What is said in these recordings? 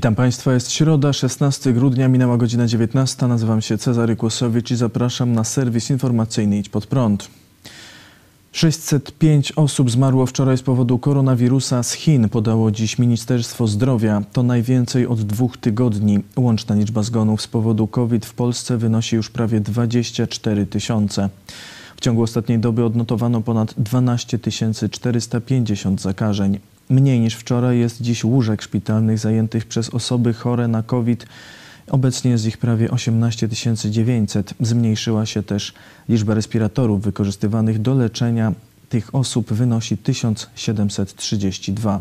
Witam Państwa, jest środa, 16 grudnia, minęła godzina 19. Nazywam się Cezary Kłosowicz i zapraszam na serwis informacyjny Idź Pod Prąd. 605 osób zmarło wczoraj z powodu koronawirusa z Chin, podało dziś Ministerstwo Zdrowia. To najwięcej od dwóch tygodni. Łączna liczba zgonów z powodu COVID w Polsce wynosi już prawie 24 tysiące. W ciągu ostatniej doby odnotowano ponad 12 450 zakażeń. Mniej niż wczoraj jest dziś łóżek szpitalnych zajętych przez osoby chore na COVID. Obecnie jest ich prawie 18 900. Zmniejszyła się też liczba respiratorów wykorzystywanych do leczenia tych osób wynosi 1732.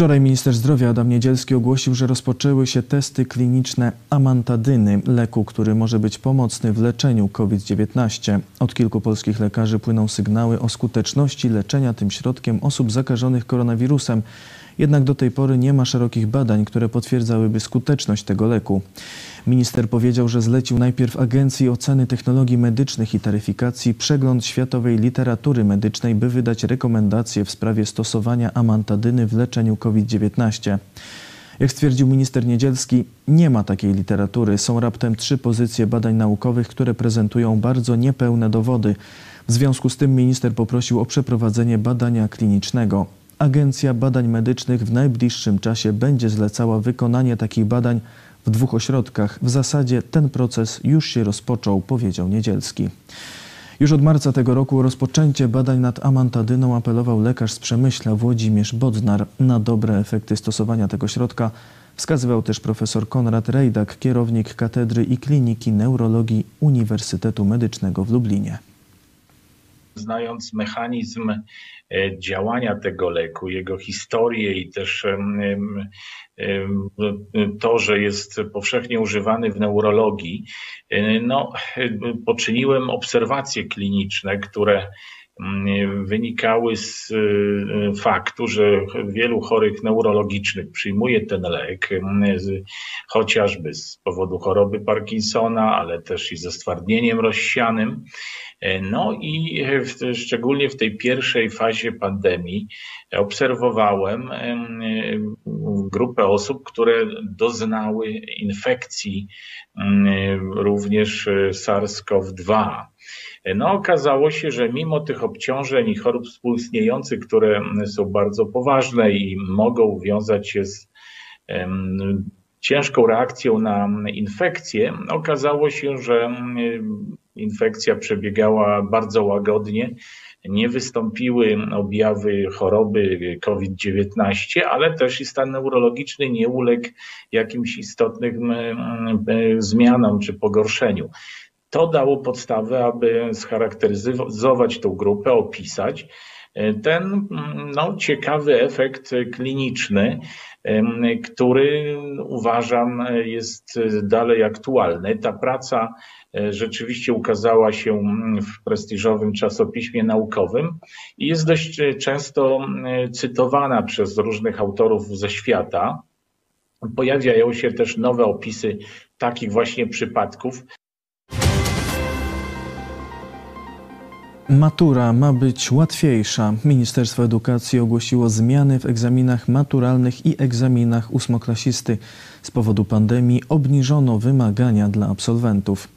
Wczoraj minister zdrowia Adam Niedzielski ogłosił, że rozpoczęły się testy kliniczne amantadyny, leku, który może być pomocny w leczeniu COVID-19. Od kilku polskich lekarzy płyną sygnały o skuteczności leczenia tym środkiem osób zakażonych koronawirusem. Jednak do tej pory nie ma szerokich badań, które potwierdzałyby skuteczność tego leku. Minister powiedział, że zlecił najpierw Agencji Oceny Technologii Medycznych i Taryfikacji przegląd światowej literatury medycznej, by wydać rekomendacje w sprawie stosowania amantadyny w leczeniu COVID-19. Jak stwierdził minister Niedzielski, nie ma takiej literatury. Są raptem trzy pozycje badań naukowych, które prezentują bardzo niepełne dowody. W związku z tym minister poprosił o przeprowadzenie badania klinicznego. Agencja Badań Medycznych w najbliższym czasie będzie zlecała wykonanie takich badań w dwóch ośrodkach. W zasadzie ten proces już się rozpoczął, powiedział Niedzielski. Już od marca tego roku o rozpoczęcie badań nad amantadyną apelował lekarz z Przemyśla Włodzimierz Bodnar. Na dobre efekty stosowania tego środka wskazywał też profesor Konrad Rejdak, kierownik Katedry i Kliniki Neurologii Uniwersytetu Medycznego w Lublinie. Znając mechanizm E, działania tego leku, jego historię i też to, że jest powszechnie używany w neurologii, e, no, poczyniłem obserwacje kliniczne, które wynikały z e, faktu, że wielu chorych neurologicznych przyjmuje ten lek, chociażby z powodu choroby Parkinsona, ale też i ze stwardnieniem rozsianym. No i w, szczególnie w tej pierwszej fazie pandemii obserwowałem grupę osób, które doznały infekcji również SARS-CoV-2. No, okazało się, że mimo tych obciążeń i chorób współistniejących, które są bardzo poważne i mogą wiązać się z ciężką reakcją na infekcję, okazało się, że infekcja przebiegała bardzo łagodnie. Nie wystąpiły objawy choroby COVID-19, ale też i stan neurologiczny nie uległ jakimś istotnym zmianom czy pogorszeniu. To dało podstawę, aby scharakteryzować tą grupę, opisać ten no, ciekawy efekt kliniczny, który uważam jest dalej aktualny. Ta praca e, rzeczywiście ukazała się w prestiżowym czasopiśmie naukowym i jest dość często cytowana przez różnych autorów ze świata. Pojawiają się też nowe opisy takich właśnie przypadków. Matura ma być łatwiejsza. Ministerstwo Edukacji ogłosiło zmiany w egzaminach maturalnych i egzaminach ósmoklasisty. Z powodu pandemii obniżono wymagania dla absolwentów.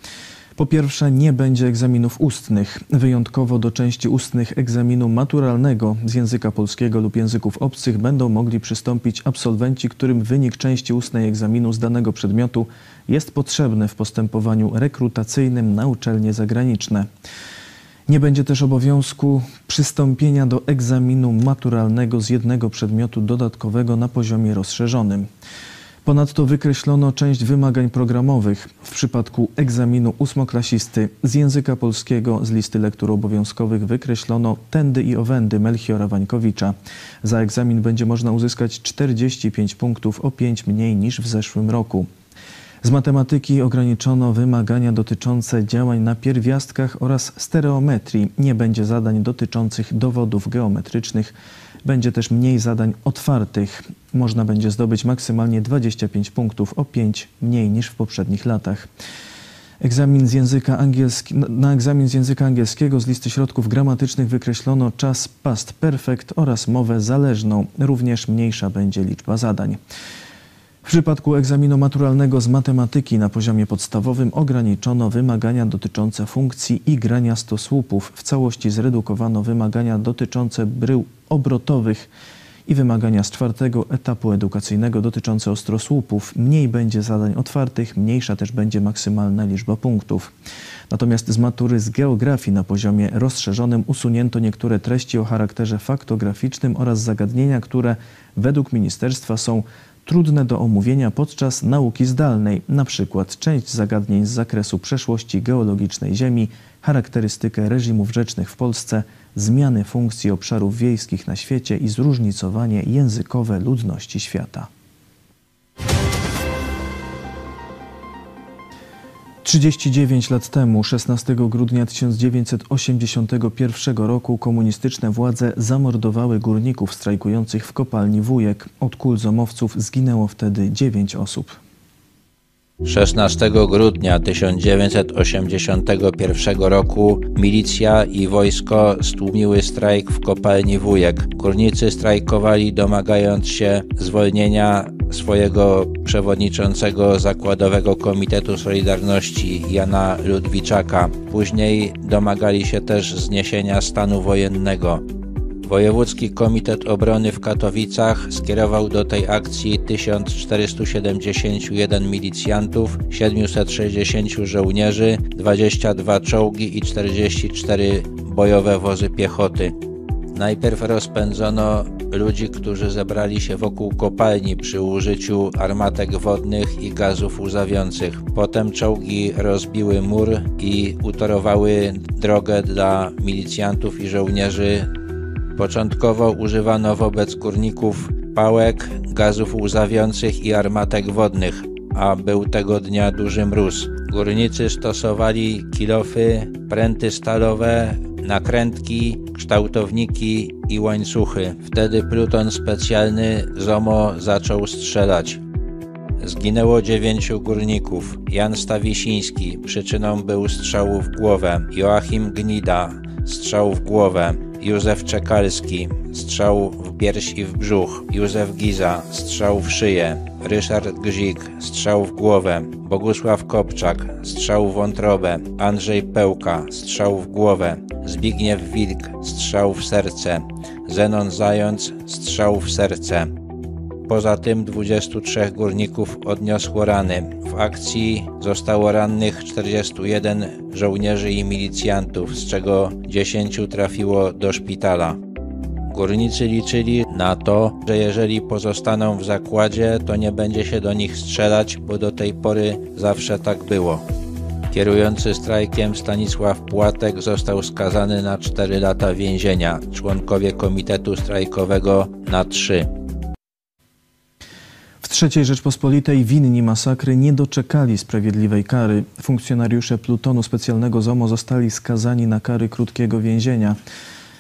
Po pierwsze, nie będzie egzaminów ustnych. Wyjątkowo do części ustnych egzaminu maturalnego z języka polskiego lub języków obcych będą mogli przystąpić absolwenci, którym wynik części ustnej egzaminu z danego przedmiotu jest potrzebny w postępowaniu rekrutacyjnym na uczelnie zagraniczne. Nie będzie też obowiązku przystąpienia do egzaminu maturalnego z jednego przedmiotu dodatkowego na poziomie rozszerzonym. Ponadto wykreślono część wymagań programowych w przypadku egzaminu ósmoklasisty z języka polskiego z listy lektur obowiązkowych wykreślono tędy i owędy Melchiora Wańkowicza. Za egzamin będzie można uzyskać 45 punktów o 5 mniej niż w zeszłym roku. Z matematyki ograniczono wymagania dotyczące działań na pierwiastkach oraz stereometrii. Nie będzie zadań dotyczących dowodów geometrycznych. Będzie też mniej zadań otwartych. Można będzie zdobyć maksymalnie 25 punktów, o 5 mniej niż w poprzednich latach. Egzamin z języka angielski, na egzamin z języka angielskiego z listy środków gramatycznych wykreślono czas past perfect oraz mowę zależną. Również mniejsza będzie liczba zadań. W przypadku egzaminu maturalnego z matematyki na poziomie podstawowym ograniczono wymagania dotyczące funkcji i grania stosłupów. W całości zredukowano wymagania dotyczące brył obrotowych i wymagania z czwartego etapu edukacyjnego dotyczące ostrosłupów. Mniej będzie zadań otwartych, mniejsza też będzie maksymalna liczba punktów. Natomiast z matury z geografii na poziomie rozszerzonym usunięto niektóre treści o charakterze faktograficznym oraz zagadnienia, które według ministerstwa są trudne do omówienia podczas nauki zdalnej, przykład część zagadnień z zakresu przeszłości geologicznej Ziemi, charakterystykę reżimów rzecznych w Polsce, zmiany funkcji obszarów wiejskich na świecie i zróżnicowanie językowe ludności świata. 39 lat temu, 16 grudnia 1981 roku, komunistyczne władze zamordowały górników strajkujących w kopalni Wujek. Od kul zomowców zginęło wtedy 9 osób. 16 grudnia 1981 roku milicja i wojsko stłumiły strajk w kopalni Wujek. Górnicy strajkowali domagając się zwolnienia swojego przewodniczącego Zakładowego Komitetu Solidarności Jana Ludwiczaka. Później domagali się też zniesienia stanu wojennego. Wojewódzki Komitet Obrony w Katowicach skierował do tej akcji 1471 milicjantów, 760 żołnierzy, 22 czołgi i 44 bojowe wozy piechoty. Najpierw rozpędzono ludzi, którzy zebrali się wokół kopalni przy użyciu armatek wodnych i gazów łzawiących. Potem czołgi rozbiły mur i utorowały drogę dla milicjantów i żołnierzy Początkowo używano wobec górników pałek, gazów łzawiących i armatek wodnych, a był tego dnia duży mróz. Górnicy stosowali kilofy, pręty stalowe, nakrętki, kształtowniki i łańcuchy. Wtedy pluton specjalny ZOMO zaczął strzelać. Zginęło dziewięciu górników. Jan Stawisiński, przyczyną był strzału w głowę. Joachim Gnida, strzał w głowę. Józef Czekalski, strzał w pierś i w brzuch, Józef Giza, strzał w szyję, Ryszard Gzik, strzał w głowę, Bogusław Kopczak, strzał w wątrobę, Andrzej Pełka, strzał w głowę, Zbigniew Wilk, strzał w serce, Zenon Zając, strzał w serce. Poza tym 23 górników odniosło rany. W akcji zostało rannych 41 żołnierzy i milicjantów, z czego 10 trafiło do szpitala. Górnicy liczyli na to, że jeżeli pozostaną w zakładzie, to nie będzie się do nich strzelać, bo do tej pory zawsze tak było. Kierujący strajkiem Stanisław Płatek został skazany na 4 lata więzienia, członkowie komitetu strajkowego na 3. III Rzeczpospolitej winni masakry nie doczekali sprawiedliwej kary. Funkcjonariusze plutonu specjalnego ZOMO zostali skazani na kary krótkiego więzienia.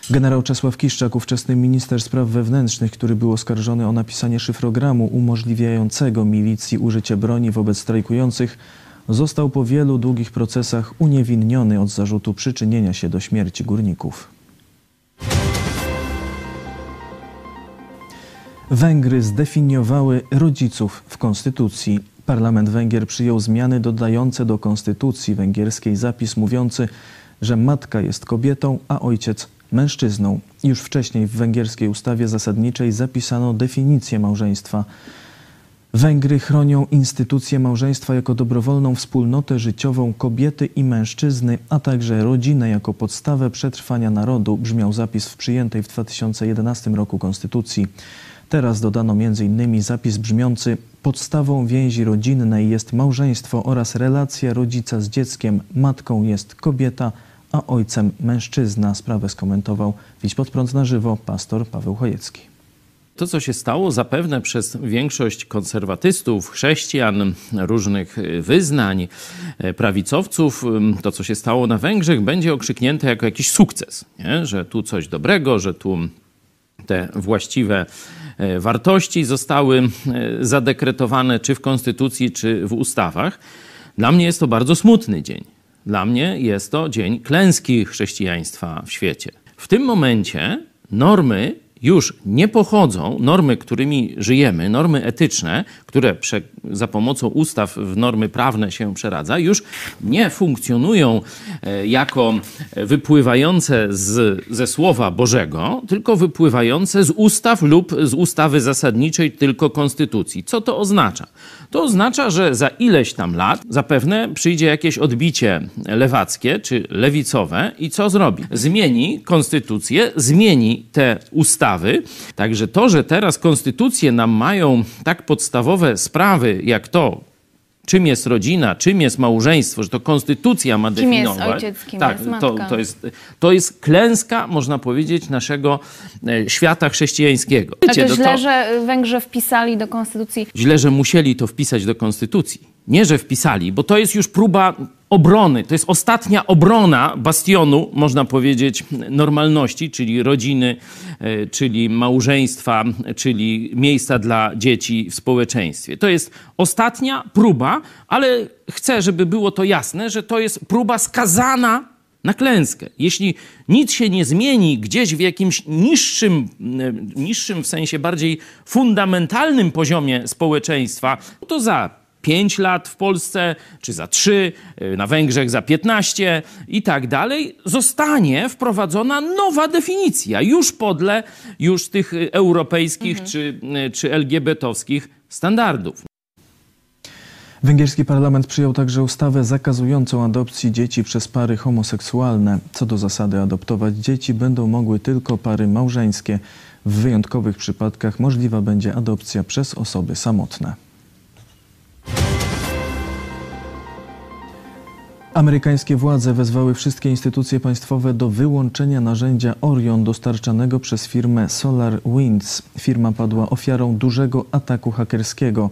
Generał Czesław Kiszczak, ówczesny minister spraw wewnętrznych, który był oskarżony o napisanie szyfrogramu umożliwiającego milicji użycie broni wobec strajkujących, został po wielu długich procesach uniewinniony od zarzutu przyczynienia się do śmierci górników. Węgry zdefiniowały rodziców w konstytucji. Parlament Węgier przyjął zmiany dodające do konstytucji węgierskiej zapis mówiący, że matka jest kobietą, a ojciec mężczyzną. Już wcześniej w węgierskiej ustawie zasadniczej zapisano definicję małżeństwa. Węgry chronią instytucję małżeństwa jako dobrowolną wspólnotę życiową kobiety i mężczyzny, a także rodzinę jako podstawę przetrwania narodu, brzmiał zapis w przyjętej w 2011 roku konstytucji. Teraz dodano m.in. zapis brzmiący Podstawą więzi rodzinnej jest małżeństwo oraz relacja rodzica z dzieckiem. Matką jest kobieta, a ojcem mężczyzna. Sprawę skomentował Wić pod prąd na żywo pastor Paweł Chojecki. To, co się stało, zapewne przez większość konserwatystów, chrześcijan, różnych wyznań, prawicowców, to, co się stało na Węgrzech, będzie okrzyknięte jako jakiś sukces. Nie? Że tu coś dobrego, że tu te właściwe E, wartości zostały e, zadekretowane czy w konstytucji, czy w ustawach. Dla mnie jest to bardzo smutny dzień. Dla mnie jest to dzień klęski chrześcijaństwa w świecie. W tym momencie normy już nie pochodzą, normy, którymi żyjemy, normy etyczne, które prze, za pomocą ustaw w normy prawne się przeradza, już nie funkcjonują e, jako wypływające z, ze Słowa Bożego, tylko wypływające z ustaw lub z ustawy zasadniczej, tylko konstytucji. Co to oznacza? To oznacza, że za ileś tam lat zapewne przyjdzie jakieś odbicie lewackie czy lewicowe i co zrobi? Zmieni konstytucję, zmieni te ustawy. Także to, że teraz konstytucje nam mają tak podstawowe sprawy, jak to, czym jest rodzina, czym jest małżeństwo, że to konstytucja ma Kim jest definiować. ojciec, kim tak, jest matka. to, to, jest, to jest klęska, można powiedzieć, naszego e, świata chrześcijańskiego. Wiecie, to no źle, że Węgrzy wpisali do konstytucji źle, że musieli to wpisać do konstytucji. Nie, że wpisali, bo to jest już próba obrony. To jest ostatnia obrona bastionu, można powiedzieć, normalności, czyli rodziny, e, czyli małżeństwa, czyli miejsca dla dzieci w społeczeństwie. To jest ostatnia próba, ale chcę, żeby było to jasne, że to jest próba skazana na klęskę. Jeśli nic się nie zmieni gdzieś w jakimś niższym, e, niższym w sensie bardziej fundamentalnym poziomie społeczeństwa, to za 5 lat w Polsce, czy za 3, na Węgrzech za 15 i tak dalej, zostanie wprowadzona nowa definicja, już podle już tych europejskich czy, czy LGBT-owskich standardów. Węgierski parlament przyjął także ustawę zakazującą adopcji dzieci przez pary homoseksualne. Co do zasady adoptować dzieci będą mogły tylko pary małżeńskie. W wyjątkowych przypadkach możliwa będzie adopcja przez osoby samotne. Amerykańskie władze wezwały wszystkie instytucje państwowe do wyłączenia narzędzia Orion dostarczanego przez firmę SolarWinds. Firma padła ofiarą dużego ataku hakerskiego.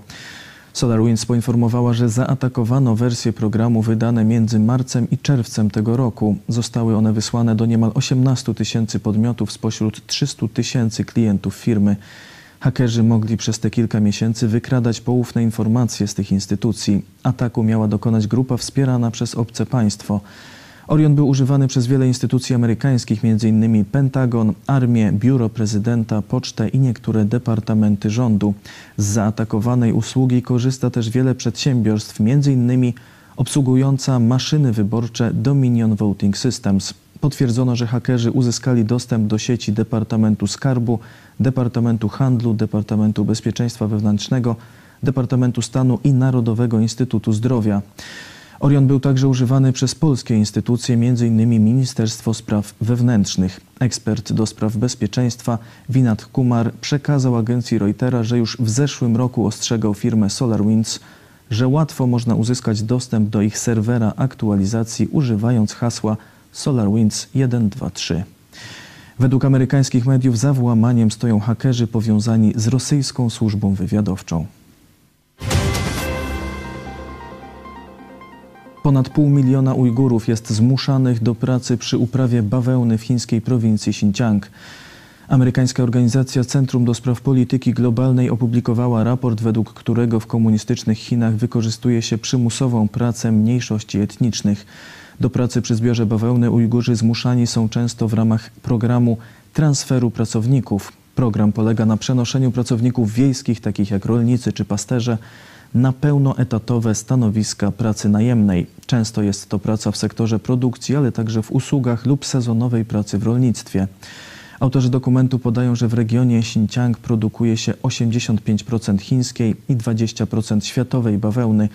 SolarWinds poinformowała, że zaatakowano wersje programu wydane między marcem i czerwcem tego roku. Zostały one wysłane do niemal 18 tysięcy podmiotów spośród 300 tysięcy klientów firmy. Hakerzy mogli przez te kilka miesięcy wykradać poufne informacje z tych instytucji. Ataku miała dokonać grupa wspierana przez obce państwo. Orion był używany przez wiele instytucji amerykańskich, m.in. Pentagon, Armię, Biuro Prezydenta, Pocztę i niektóre departamenty rządu. Z zaatakowanej usługi korzysta też wiele przedsiębiorstw, m.in. obsługująca maszyny wyborcze Dominion Voting Systems. Potwierdzono, że hakerzy uzyskali dostęp do sieci Departamentu Skarbu, Departamentu Handlu, Departamentu Bezpieczeństwa Wewnętrznego, Departamentu Stanu i Narodowego Instytutu Zdrowia. Orion był także używany przez polskie instytucje, m.in. Ministerstwo Spraw Wewnętrznych. Ekspert do spraw bezpieczeństwa Winat Kumar przekazał agencji Reutera, że już w zeszłym roku ostrzegał firmę SolarWinds, że łatwo można uzyskać dostęp do ich serwera aktualizacji używając hasła SolarWinds 123. Według amerykańskich mediów za włamaniem stoją hakerzy powiązani z rosyjską służbą wywiadowczą. Ponad pół miliona Ujgurów jest zmuszanych do pracy przy uprawie bawełny w chińskiej prowincji Xinjiang. Amerykańska organizacja Centrum do Spraw Polityki Globalnej opublikowała raport, według którego w komunistycznych Chinach wykorzystuje się przymusową pracę mniejszości etnicznych. Do pracy przy zbiorze bawełny Ujgurzy zmuszani są często w ramach programu transferu pracowników. Program polega na przenoszeniu pracowników wiejskich, takich jak rolnicy czy pasterze, na pełnoetatowe stanowiska pracy najemnej. Często jest to praca w sektorze produkcji, ale także w usługach lub sezonowej pracy w rolnictwie. Autorzy dokumentu podają, że w regionie Xinjiang produkuje się 85% chińskiej i 20% światowej bawełny,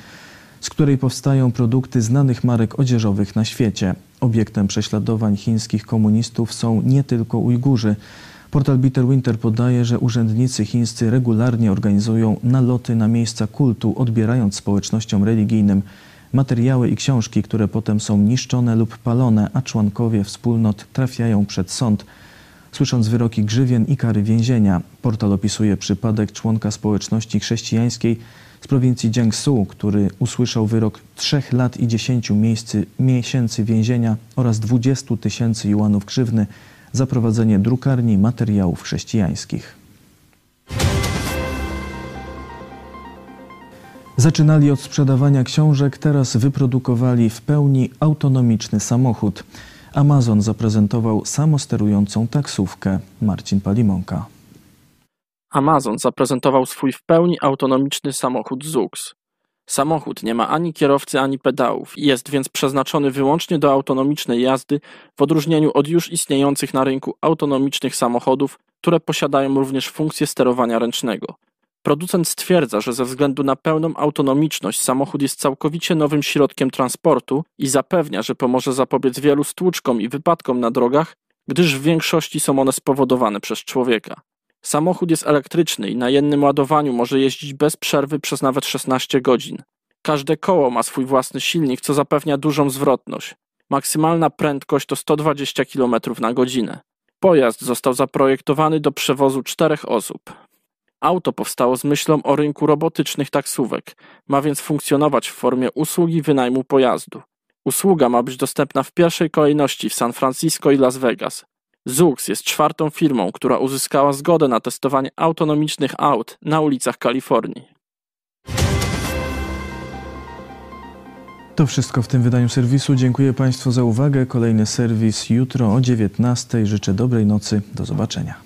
z której powstają produkty znanych marek odzieżowych na świecie. Obiektem prześladowań chińskich komunistów są nie tylko Ujgurzy. Portal Bitter Winter podaje, że urzędnicy chińscy regularnie organizują naloty na miejsca kultu, odbierając społecznościom religijnym materiały i książki, które potem są niszczone lub palone, a członkowie wspólnot trafiają przed sąd, słysząc wyroki grzywien i kary więzienia. Portal opisuje przypadek członka społeczności chrześcijańskiej z prowincji Jiangsu, który usłyszał wyrok 3 lat i 10 miejscy, miesięcy więzienia oraz 20 tysięcy juanów grzywny za prowadzenie drukarni materiałów chrześcijańskich. Zaczynali od sprzedawania książek, teraz wyprodukowali w pełni autonomiczny samochód. Amazon zaprezentował samosterującą taksówkę. Marcin Palimonka. Amazon zaprezentował swój w pełni autonomiczny samochód Zux. Samochód nie ma ani kierowcy, ani pedałów i jest więc przeznaczony wyłącznie do autonomicznej jazdy, w odróżnieniu od już istniejących na rynku autonomicznych samochodów, które posiadają również funkcję sterowania ręcznego. Producent stwierdza, że ze względu na pełną autonomiczność samochód jest całkowicie nowym środkiem transportu i zapewnia, że pomoże zapobiec wielu stłuczkom i wypadkom na drogach, gdyż w większości są one spowodowane przez człowieka. Samochód jest elektryczny i na jednym ładowaniu może jeździć bez przerwy przez nawet 16 godzin. Każde koło ma swój własny silnik, co zapewnia dużą zwrotność. Maksymalna prędkość to 120 km na godzinę. Pojazd został zaprojektowany do przewozu czterech osób. Auto powstało z myślą o rynku robotycznych taksówek, ma więc funkcjonować w formie usługi wynajmu pojazdu. Usługa ma być dostępna w pierwszej kolejności w San Francisco i Las Vegas. Zux jest czwartą firmą, która uzyskała zgodę na testowanie autonomicznych aut na ulicach Kalifornii. To wszystko w tym wydaniu serwisu. Dziękuję Państwu za uwagę. Kolejny serwis jutro o 19:00. Życzę dobrej nocy. Do zobaczenia.